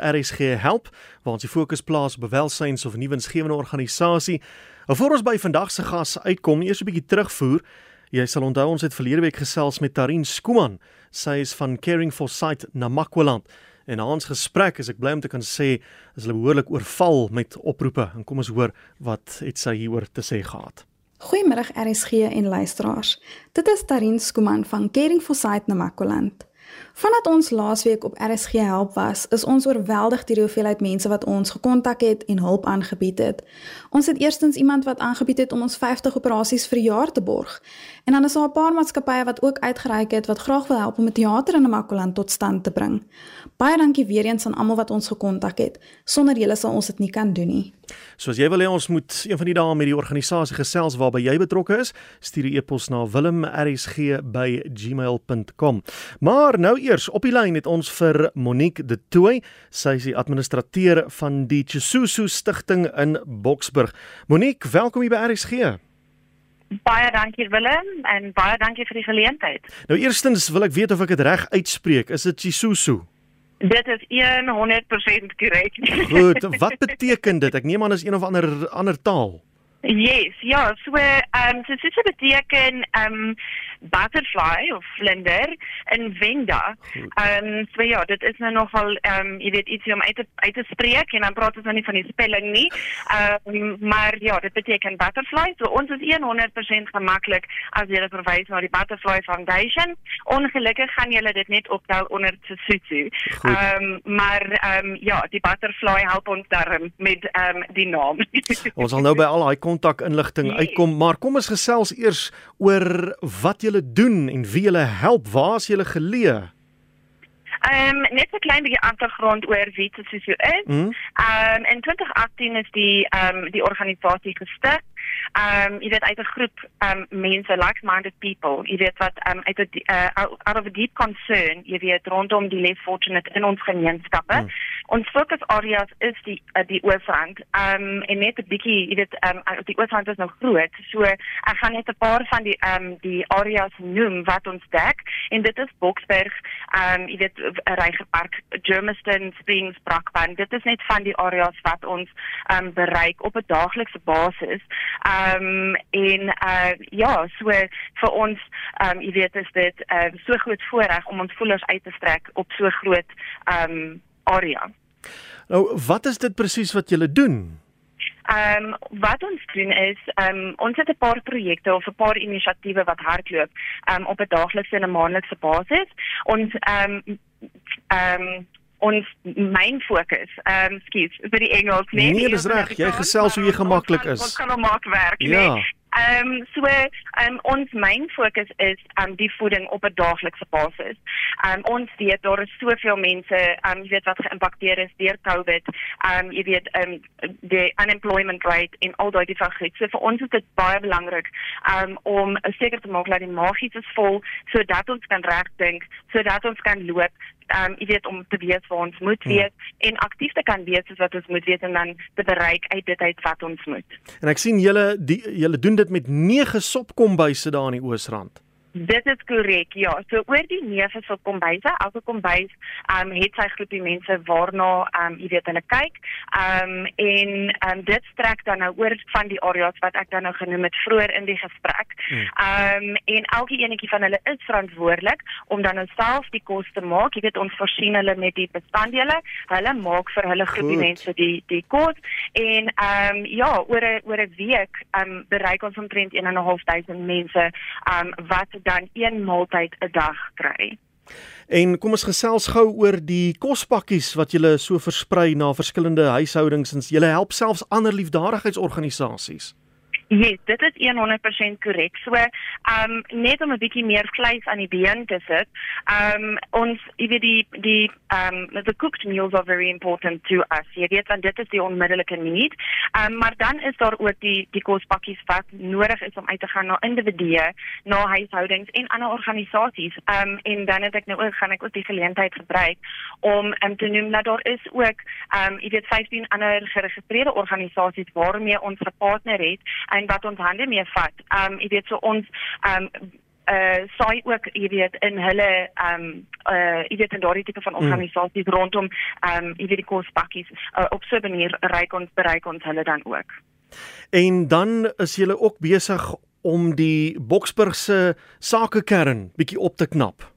RSG help waar ons die fokus plaas op welsyns of 'n nuwe insgewende organisasie. Nou voor ons by vandag se gas uitkom, eers 'n bietjie terugvoer. Jy sal onthou ons het verlede week gesels met Tarin Skuman. Sy is van Caring for Sight Namakwaland. En na ons gesprek is ek bly om te kan sê is hulle behoorlik oorval met oproepe en kom ons hoor wat het sy hieroor te sê gehad. Goeiemiddag RSG en luisteraars. Dit is Tarin Skuman van Caring for Sight Namakwaland. Vandat ons laasweek op RSG help was, is ons oorweldig deur die hoeveelheid mense wat ons gekontak het en hulp aangebied het. Ons het eerstens iemand wat aangebied het om ons 50 operasies vir 'n jaar te borg. En dan is daar 'n paar maatskappye wat ook uitgereik het wat graag wil help om 'n teater in Namakoland tot stand te bring. Baie dankie weer eens aan almal wat ons gekontak het. Sonder julle sal ons dit nie kan doen nie. So as jy wil hê ons moet een van die dae met die organisasie gesels waarby jy betrokke is, stuur 'n e-pos na wilmrsg@gmail.com. Maar nou eers op die lyn het ons vir Monique De Tooy, sy is die administrateur van die Chisusu Stichting in Boksburg. Monique, welkom hier by RSG. Baie dankie Willem en baie dankie vir die geleentheid. Nou eerstens wil ek weet of ek dit reg uitspreek. Is dit Chisusu? Dit is 100% korrek. Goed, wat beteken dit? Ek neem aan is een of ander ander taal. Yes, ja, so ehm um, dit beteken ehm um, butterfly of vlinder in Venda. Ehm um, so ja, dit is nou nogal ehm um, jy weet ietsie om uit te uit te spreek en dan praat ons nou nie van die spelling nie. Ehm um, maar ja, dit beteken butterfly. So ons is 100% gemaklik as jy dit verwys na die Butterfly Foundation. Ongelukkig gaan julle dit net optel onder Tsutsu. Ehm um, maar ehm um, ja, die butterfly help ons daarmee met ehm um, die naam. ons sal nou by al daai kontak inligting nee. uitkom, maar kom ons gesels eers oor wat julle doen en wie julle help. Waar is julle geleë? Ehm um, net 'n klein bietjie agtergrond oor wie dit is. Ehm um, in 2018 is die ehm um, die organisasie gestig um jy weet uit 'n groep um mense like-minded people jy weet wat um uit 'n uh, out of a deep concern jy weet rondom die less fortunate in ons gemeenskappe hmm. Ons fokus areas is die uh, die oorfront um en net 'n bietjie jy weet um die oorfront is nog groot so ek gaan net 'n paar van die um die areas noem wat ons dek en dit is Boksburg um jy weet Reigerpark Germiston Springs Brakpan dit is net van die areas wat ons um bereik op 'n daaglikse basis Ehm um, en uh ja, so vir ons ehm um, jy weet is dit ehm uh, so groot voorreg om ons voelers uit te strek op so groot ehm um, area. Nou, wat is dit presies wat julle doen? Ehm um, wat ons doen is ehm um, ons het 'n paar projekte of 'n paar inisiatiewe wat hardloop ehm um, op 'n daaglikse en 'n maandelikse basis. Ons ehm um, ehm um, ons myn fokus. Ehm um, skus, vir die Engels, nee. Nee, dis reg. Jy gesels hoe jy gemaklik is. Ons kan hom maak werk, ja. nee. Ehm um, so ehm um, ons myn fokus is aan um, die voeding op 'n daaglikse basis. Ehm um, ons weet daar is soveel mense, ehm um, jy weet wat geïmpakteer is deur COVID. Ehm um, jy weet ehm um, die unemployment rate in al daai goed. So vir ons is dit baie belangrik um, om seker te maak dat die magies is vol sodat ons kan regdink, sodat ons kan loop um jy weet om te weet waar ons moet hmm. wees hmm. en aktief te kan wees soos wat ons moet wees en dan te bereik uit dit uit wat ons moet. En ek sien julle julle doen dit met 9 sopkombuise daar in die Oosrand. Dit is korrek. Ja, so oor die neef se kombuise, elke kombuis, ehm um, het sy groepie mense waarna ehm um, jy weet hulle kyk. Ehm um, en ehm um, dit strek dan nou oor van die areas wat ek dan nou genoem het vroeër in die gesprek. Hmm. Ehm um, en elke eenetjie van hulle is verantwoordelik om dan nou self die kos te maak. Jy weet ons voorsien hulle met die bestanddele. Hulle maak vir hulle groepie Goed. mense die die kos en ehm um, ja, oor 'n oor 'n week ehm um, bereik ons omtrent 1.500 mense ehm um, wat dan een maaltyd 'n dag kry. En kom ons gesels gou oor die kospakkies wat julle so versprei na verskillende huishoudings en julle help selfs ander liefdadigheidsorganisasies. Yes, dit is 100% korrek. So, ehm um, net om 'n bietjie meer vleis aan die been te sit. Ehm um, ons jy weet die die ehm um, the cooked meals are very important to us. Jy weet want dit is die onmiddellike need. Ehm um, maar dan is daar ook die die kospakkies wat nodig is om uit te gaan na individue, na huishoudings en ander organisasies. Ehm um, en dan het ek nou ook gaan ek ook die geleentheid gebruik om um, te noem dat daar is ook ehm um, jy weet 15 ander geregistreerde organisasies waarmee ons gepartner het en wat ons hande mee vat. Um jy weet so ons um uh saai ook jy weet in hulle um uh jy weet in daardie tipe van mm. organisasies mm. rondom ehm um, jy weet die kospakkies uh, op so 'n manier bereik ons bereik ons hulle dan ook. En dan is jy ook besig om die Boksburg se sakekern bietjie op te knap.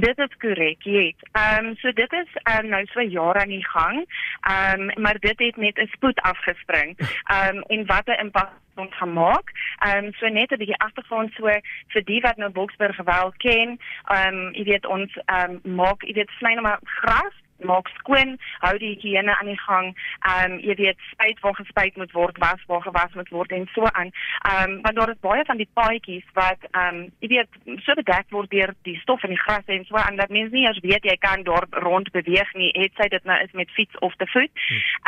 Dit is korrek, ja. Ehm um, so dit is um, nou so jare aan die gang. Ehm um, maar dit het net 'n spoed afgespring. Ehm um, en wat 'n impak ons gemaak. Ehm um, so net 'n bietjie agtergrond so vir die wat nou Boksburg wel ken. Ehm um, jy weet ons ehm um, maak jy weet sny nou maar gras maak skoon, hou die higiëne aan die gang. Ehm um, jy weet spuit waar gespuit moet word, was waar gewas moet word en so aan. Ehm um, want daar is baie van die paadjies wat ehm um, jy weet so bedek word deur die stof in die gras en so aan dat mense nie eens weet jy kan daar rond beweeg nie. Het sy dit nou is met fiets of te voet.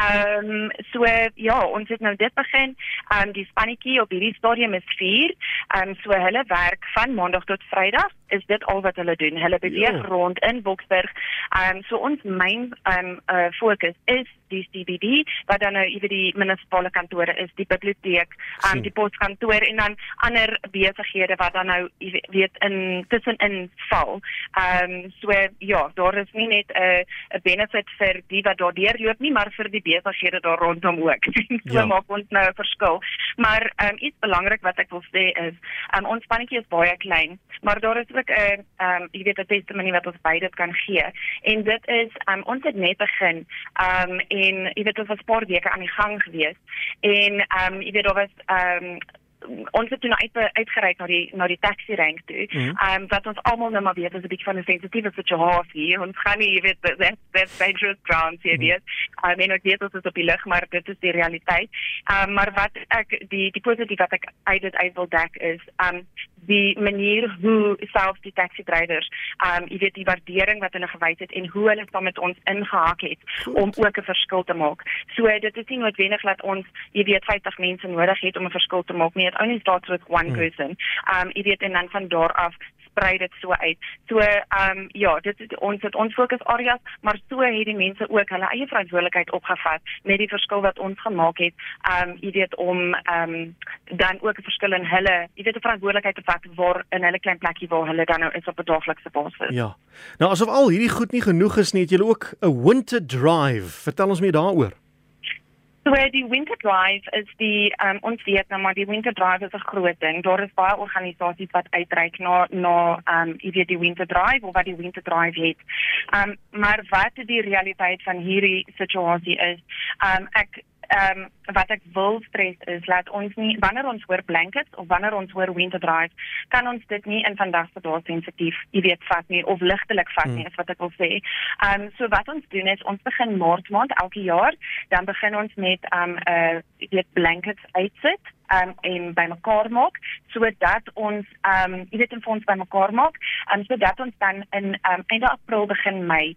Ehm um, so ja, ons het nou dit begin. Ehm um, die spannetjie op hierdie stadium is 4. Ehm um, so hulle werk van maandag tot vrydag is dit al wat hulle doen. Hulle beweeg yeah. rond in Boksburg. Ehm um, so ons myn ehm um, uh, fokus is die CBD wat dan nou iewe die munisipale kantore is, die biblioteek, um, die poskantoor en dan ander besighede wat dan nou weet in tussenin val. Ehm um, so ja, daar is nie net 'n uh, 'n benefit vir die wat daardeur loop nie, maar vir die besighede daar rondom ook. so ja. maak ons nou 'n verskil. Maar ehm um, iets belangrik wat ek wil sê is, ehm um, ons spanetjie is baie klein, maar daar is ook 'n ehm um, jy weet 'n testimonie wat ons beide kan gee. En dit is ehm um, ons het net begin. Ehm um, en jy weet ons was 'n paar weke aan die gang gewees. En ehm um, jy weet daar was ehm um, ons het toe nou uit uitgereik na die na die taxi rank toe. Mhm. Ehm mm um, wat ons almal nou maar weet is 'n bietjie van 'n sensitiewe situasie. Ons gaan nie, jy weet, that that's dangerous ground hier nie. I mean, ek weet dit is op die lig, maar dit is die realiteit. Ehm um, maar wat ek die die positief wat ek uit dit uit wil dek is, ehm um, die manier hoe selfs die taxi drywers, ehm um, jy weet die waardering wat hulle gewys het en hoe hulle saam met ons ingehaak het Goed. om ook 'n verskil te maak. So dit is nie noodwendig dat ons, jy weet, 50 mense nodig het om 'n verskil te maak nie. Only starts with one hmm. person. Um jy weet en dan van daar af sprei dit so uit. So um ja, dit is ons het ons fokusareas, maar so het die mense ook hulle eie verantwoordelikheid opgevat met die verskil wat ons gemaak het. Um jy weet om um dan ook 'n verskil in hulle, jy weet 'n verantwoordelikheid te vat waar in hulle klein plekkie waar hulle dan nou is op 'n daaglikse basis. Ja. Nou asof al hierdie goed nie genoeg is nie, het julle ook 'n winter drive. Vertel ons meer daaroor. So die Winter Drive is die um, ons weet nou maar die Winter Drive is 'n groot ding. Daar is baie organisasies wat uitreik na na ehm um, weet die Winter Drive of wat die Winter Drive het. Ehm um, maar wat die realiteit van hierdie situasie is, ehm um, ek ehm um, wat ek wil stres is laat ons nie wanneer ons hoor blankets of wanneer ons hoor winter drive kan ons dit nie in vandag se dae sensitief jy weet vat nie of ligtelik vat nie hmm. is wat ek wil sê. Ehm um, so wat ons doen is ons begin maart maand elke jaar dan begin ons met ehm um, 'n uh, jy weet blankets uitsit um, en bymekaar maak sodat ons ehm um, jy weet in fonds bymekaar maak en um, sodat ons dan in um, einde April begin Mei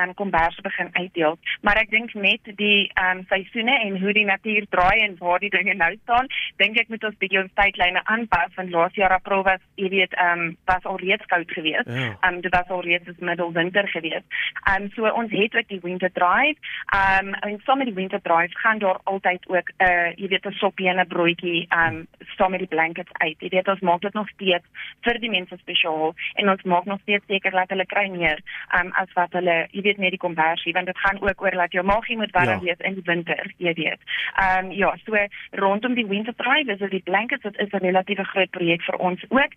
um, komberse begin uitdeel. Maar ek dink net die ehm um, seisoene en hoe die natuur draai en waar die dinge nou staan, dink ek moet ons bietjie ons tydlyne aanpas van laas jaar April was jy weet ehm um, was al reeds koud geweest. Ehm ja. um, dit was al reeds middelwinter geweest. Ehm um, so ons het ook die winter drive. Ehm um, en sommige die winter drive gaan daar altyd ook 'n uh, jy weet 'n soppie en 'n broodjie die um saam met die blankets uit. Jy weet ons maak dit nog steeds vir die mense spesiaal en ons maak nog steeds seker dat hulle kry meer um as wat hulle, jy weet net die konversie want dit gaan ook oor dat jou maagie moet warm ja. wees in die winter, jy weet. Um ja, so rondom die winter drive is die blankets dit is 'n relatief groot projek vir ons ook.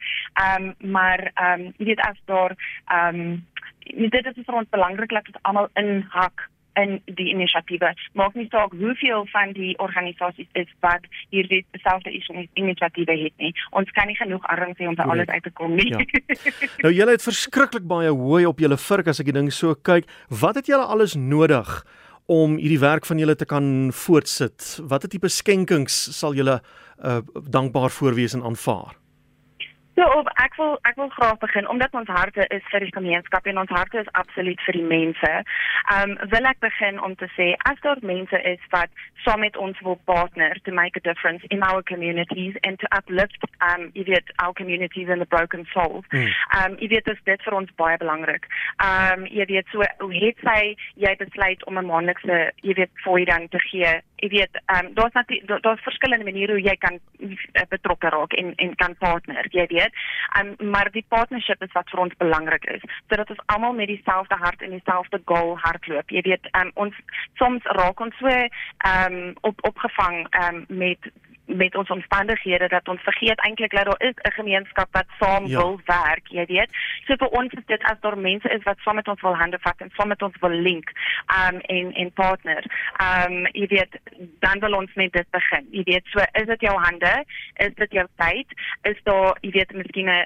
Um maar um jy weet as daar um dit is vir ons belangrik dat dit almal inhak in die inisiatiewe. Maak nie saak hoeveel van die organisasies is wat hierdie selfde inisiatiewe het nie. Ons kan nie genoeg arms hê om by alles uit te kom nie. Ja. nou julle het verskriklik baie hooi op julle vurk as ek die ding so kyk. Wat het julle alles nodig? om hierdie werk van julle te kan voortsit. Watter tipe skenkings sal julle uh, dankbaar voorwees en aanvaar? So op ek wil ek wil graag begin omdat ons harte is vir die gemeenskap en ons harte is absoluut vir die mense. Um wil ek begin om te sê as daar mense is wat saam met ons wil partner to make a difference in our communities and to uplift um weet our communities and the broken souls. Mm. Um weet dit vir ons baie belangrik. Um jy weet so hoe het sy jy besluit om 'n maandelikse jy weet fooi dan te gee jy weet, ehm um, daar's natuurlik daar's verskillende maniere hoe jy kan betrokke raak en en kan partner, jy weet. Um, maar die partnership is wat vir ons belangrik is, sodat ons almal met dieselfde hart en dieselfde goal hardloop. Jy weet, um, ons soms raak ons so ehm um, op opgevang ehm um, met met ons omstandighede dat ons vergeet eintlik dat daar is 'n gemeenskap wat saam ja. wil werk, jy weet. So vir ons is dit as daar mense is wat saam met ons wil hande vat en saam met ons wil link, um en en partner. Um jy weet, dan wil ons met dit begin. Jy weet, so is dit jou hande, is dit jou tyd, is daar jy weet miskien 'n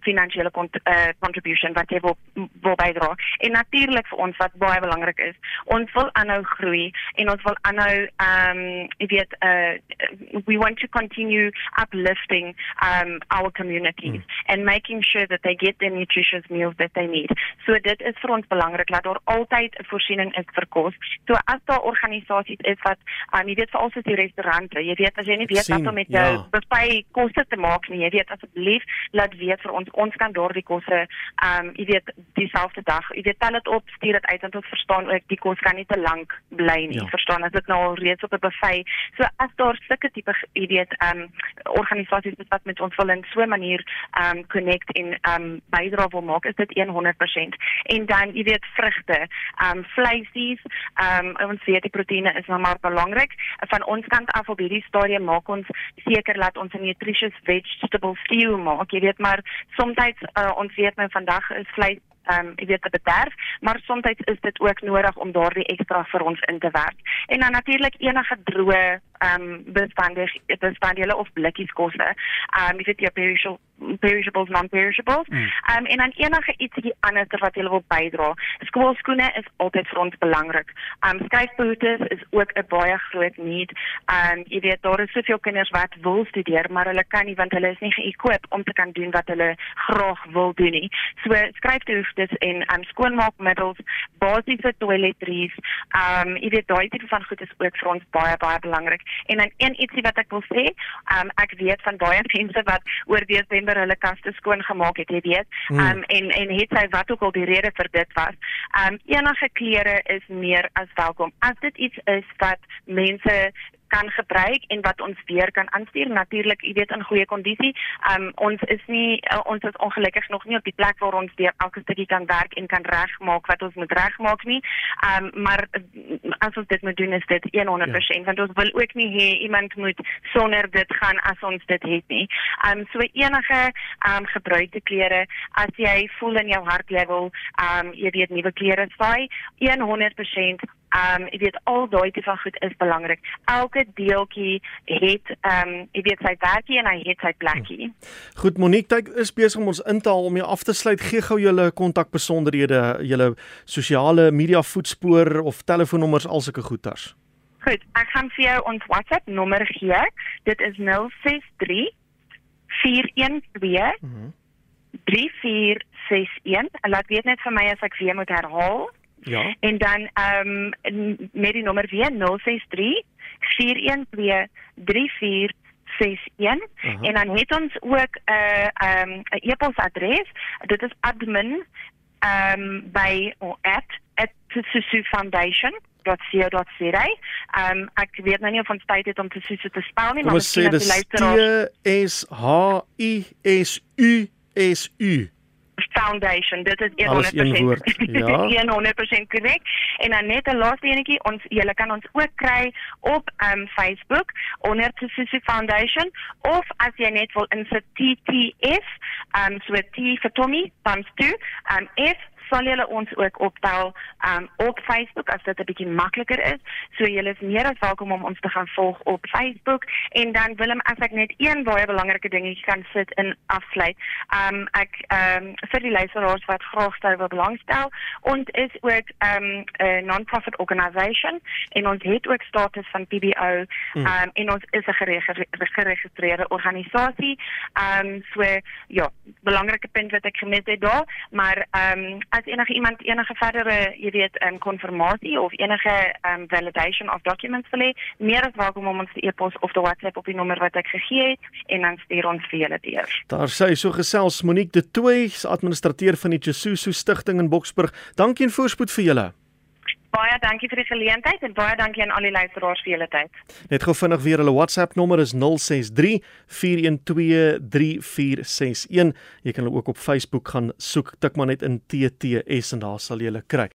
finansiële uh, contribution wat jy wil wil bydra. En natuurlik vir ons wat baie belangrik is, ons wil aanhou groei en ons wil aanhou um jy weet uh we want to continue uplifting um our communities mm. and making sure that they get the nutritious meals that they need. So dit is vir ons belangrik dat daar altyd 'n voorsiening is vir kos. So as daar organisasies is wat um jy weet veral soos die restaurante, jy weet as jy nie weet wat om met jou ja. buffet koste te maak nie, jy weet asseblief laat weet vir ons ons kan daardie kosse ehm um, jy weet dieselfde dag jy weet tel dit op stuur dit uit want ons verstaan ook die kos kan nie te lank bly nie ja. verstaan? As dit nou al reeds op 'n buffet. So as daar sulke tipe jy weet ehm um, organisasies wat met ons wil in so 'n manier ehm um, connect en ehm um, bydra wil maak is dit 100% en dan jy weet vrugte ehm um, vleisies ehm um, ons weet die proteïene is nou maar belangrik. Van ons kant af op hierdie stadium maak ons seker dat ons 'n nutritious vegetable stew maak jy weet maar soms uh, ons weet nou vandag is vleis ehm um, jy weet te bederf, maar soms is dit ook nodig om daardie ekstra vir ons in te werk. En dan natuurlik enige droë ehm um, bestandige bestanddele of blikkies kosse. Ehm um, jy weet jy perishable perishables non-perishables. Mm. um, en dan enige ietsie anders wat jy wil bydra. Skoolskoene is altyd vir ons belangrik. Um, skryfboetes is ook 'n baie groot need. Um, jy weet daar is soveel kinders wat wil studeer, maar hulle kan nie want hulle is nie geëquip om te kan doen wat hulle graag wil doen nie. So skryfboetes en um, skoonmaakmiddels, basiese toiletries, um, jy weet daai tipe van goed is ook vir ons baie baie belangrik. En dan een ietsie wat ek wil sê, um, ek weet van baie mense wat oor Desember hulle kaste skoon gemaak het, jy weet. Hmm. Um, en en het sy wat ook al die rede vir dit was. Um, enige klere is meer as welkom. As dit iets is wat mense kan gebruik en wat ons weer kan aanstuur natuurlik jy weet in goeie kondisie. Um ons is nie uh, ons is ongelukkig nog nie op die plek waar ons weer elke stukkie kan werk en kan regmaak wat ons moet regmaak nie. Um maar uh, as ons dit moet doen is dit 100% ja. want ons wil ook nie hê iemand moet sonder dit gaan as ons dit het nie. Um so enige um gebruikte klere as jy voel in jou hart jy wil um jy weet nuwe klere spaai 100% Ehm um, jy weet al daai tipe van goed is belangrik. Elke deeltjie het ehm um, jy weet sy werkie en hy het sy plekkie. Goed Monique, jy is besig om ons in te haal om jou af te sluit. Gee gou julle kontakbesonderhede, julle sosiale media voetspoor of telefoonnommers al sulke goeters. Goed, ek gaan vir jou ons WhatsApp nommer gee. Dit is 063 412 mm -hmm. 3461. Laat weet net vir my as ek weer moet herhaal. Ja. En dan ehm um, met die nommer weer 063 412 34 61 uh -huh. en dan het ons ook 'n uh, ehm um, e-posadres. Dit is admin ehm um, by or at at Tsusu Foundation dot co dot za. Ehm um, ek weet nou nie of ons tyd het om Tsusu te spel nie, maar ons sê dit is T S H I S U S U. Foundation. Dit is 100% een woord. Ja. 100% korrek. En dan net 'n laaste enetjie, ons julle kan ons ook kry op um Facebook onder Tsitsi Foundation of as jy net wil insit TTF, um so T vir Tommy, times 2, um F sal julle ons ook optel um op Facebook as dit 'n bietjie makliker is. So julle is meer as welkom om ons te gaan volg op Facebook en dan Willem as ek net een baie belangrike dingetjie kan sit in afsluit. Um ek um vir die luisteraars wat graag sou wil belangstel, ons is ook um 'n non-profit organisation en ons het ook status van PBO hmm. um en ons is 'n geregistreerde organisasie. Um so ja, belangrike punt wat ek gemis het daar, maar um as enige iemand enige verdere, jy weet, 'n um, konfirmasie of enige um, validation of documents wil hê, meer as welkom om ons e-pos of te WhatsApp op die nommer wat ek gegee het en dan stuur ons vir julle deur. Daar sê so gesels Monique de Tooy, administrateur van die Jesusu Stichting in Boksburg. Dankie en voorspoed vir julle. Baie dankie vir die geleentheid en baie dankie aan al die luisteraars vir julle tyd. Net gou vinnig weer hulle WhatsApp nommer is 063 412 3461. Jy kan hulle ook op Facebook gaan soek, tik maar net in TTS en daar sal jy hulle kry.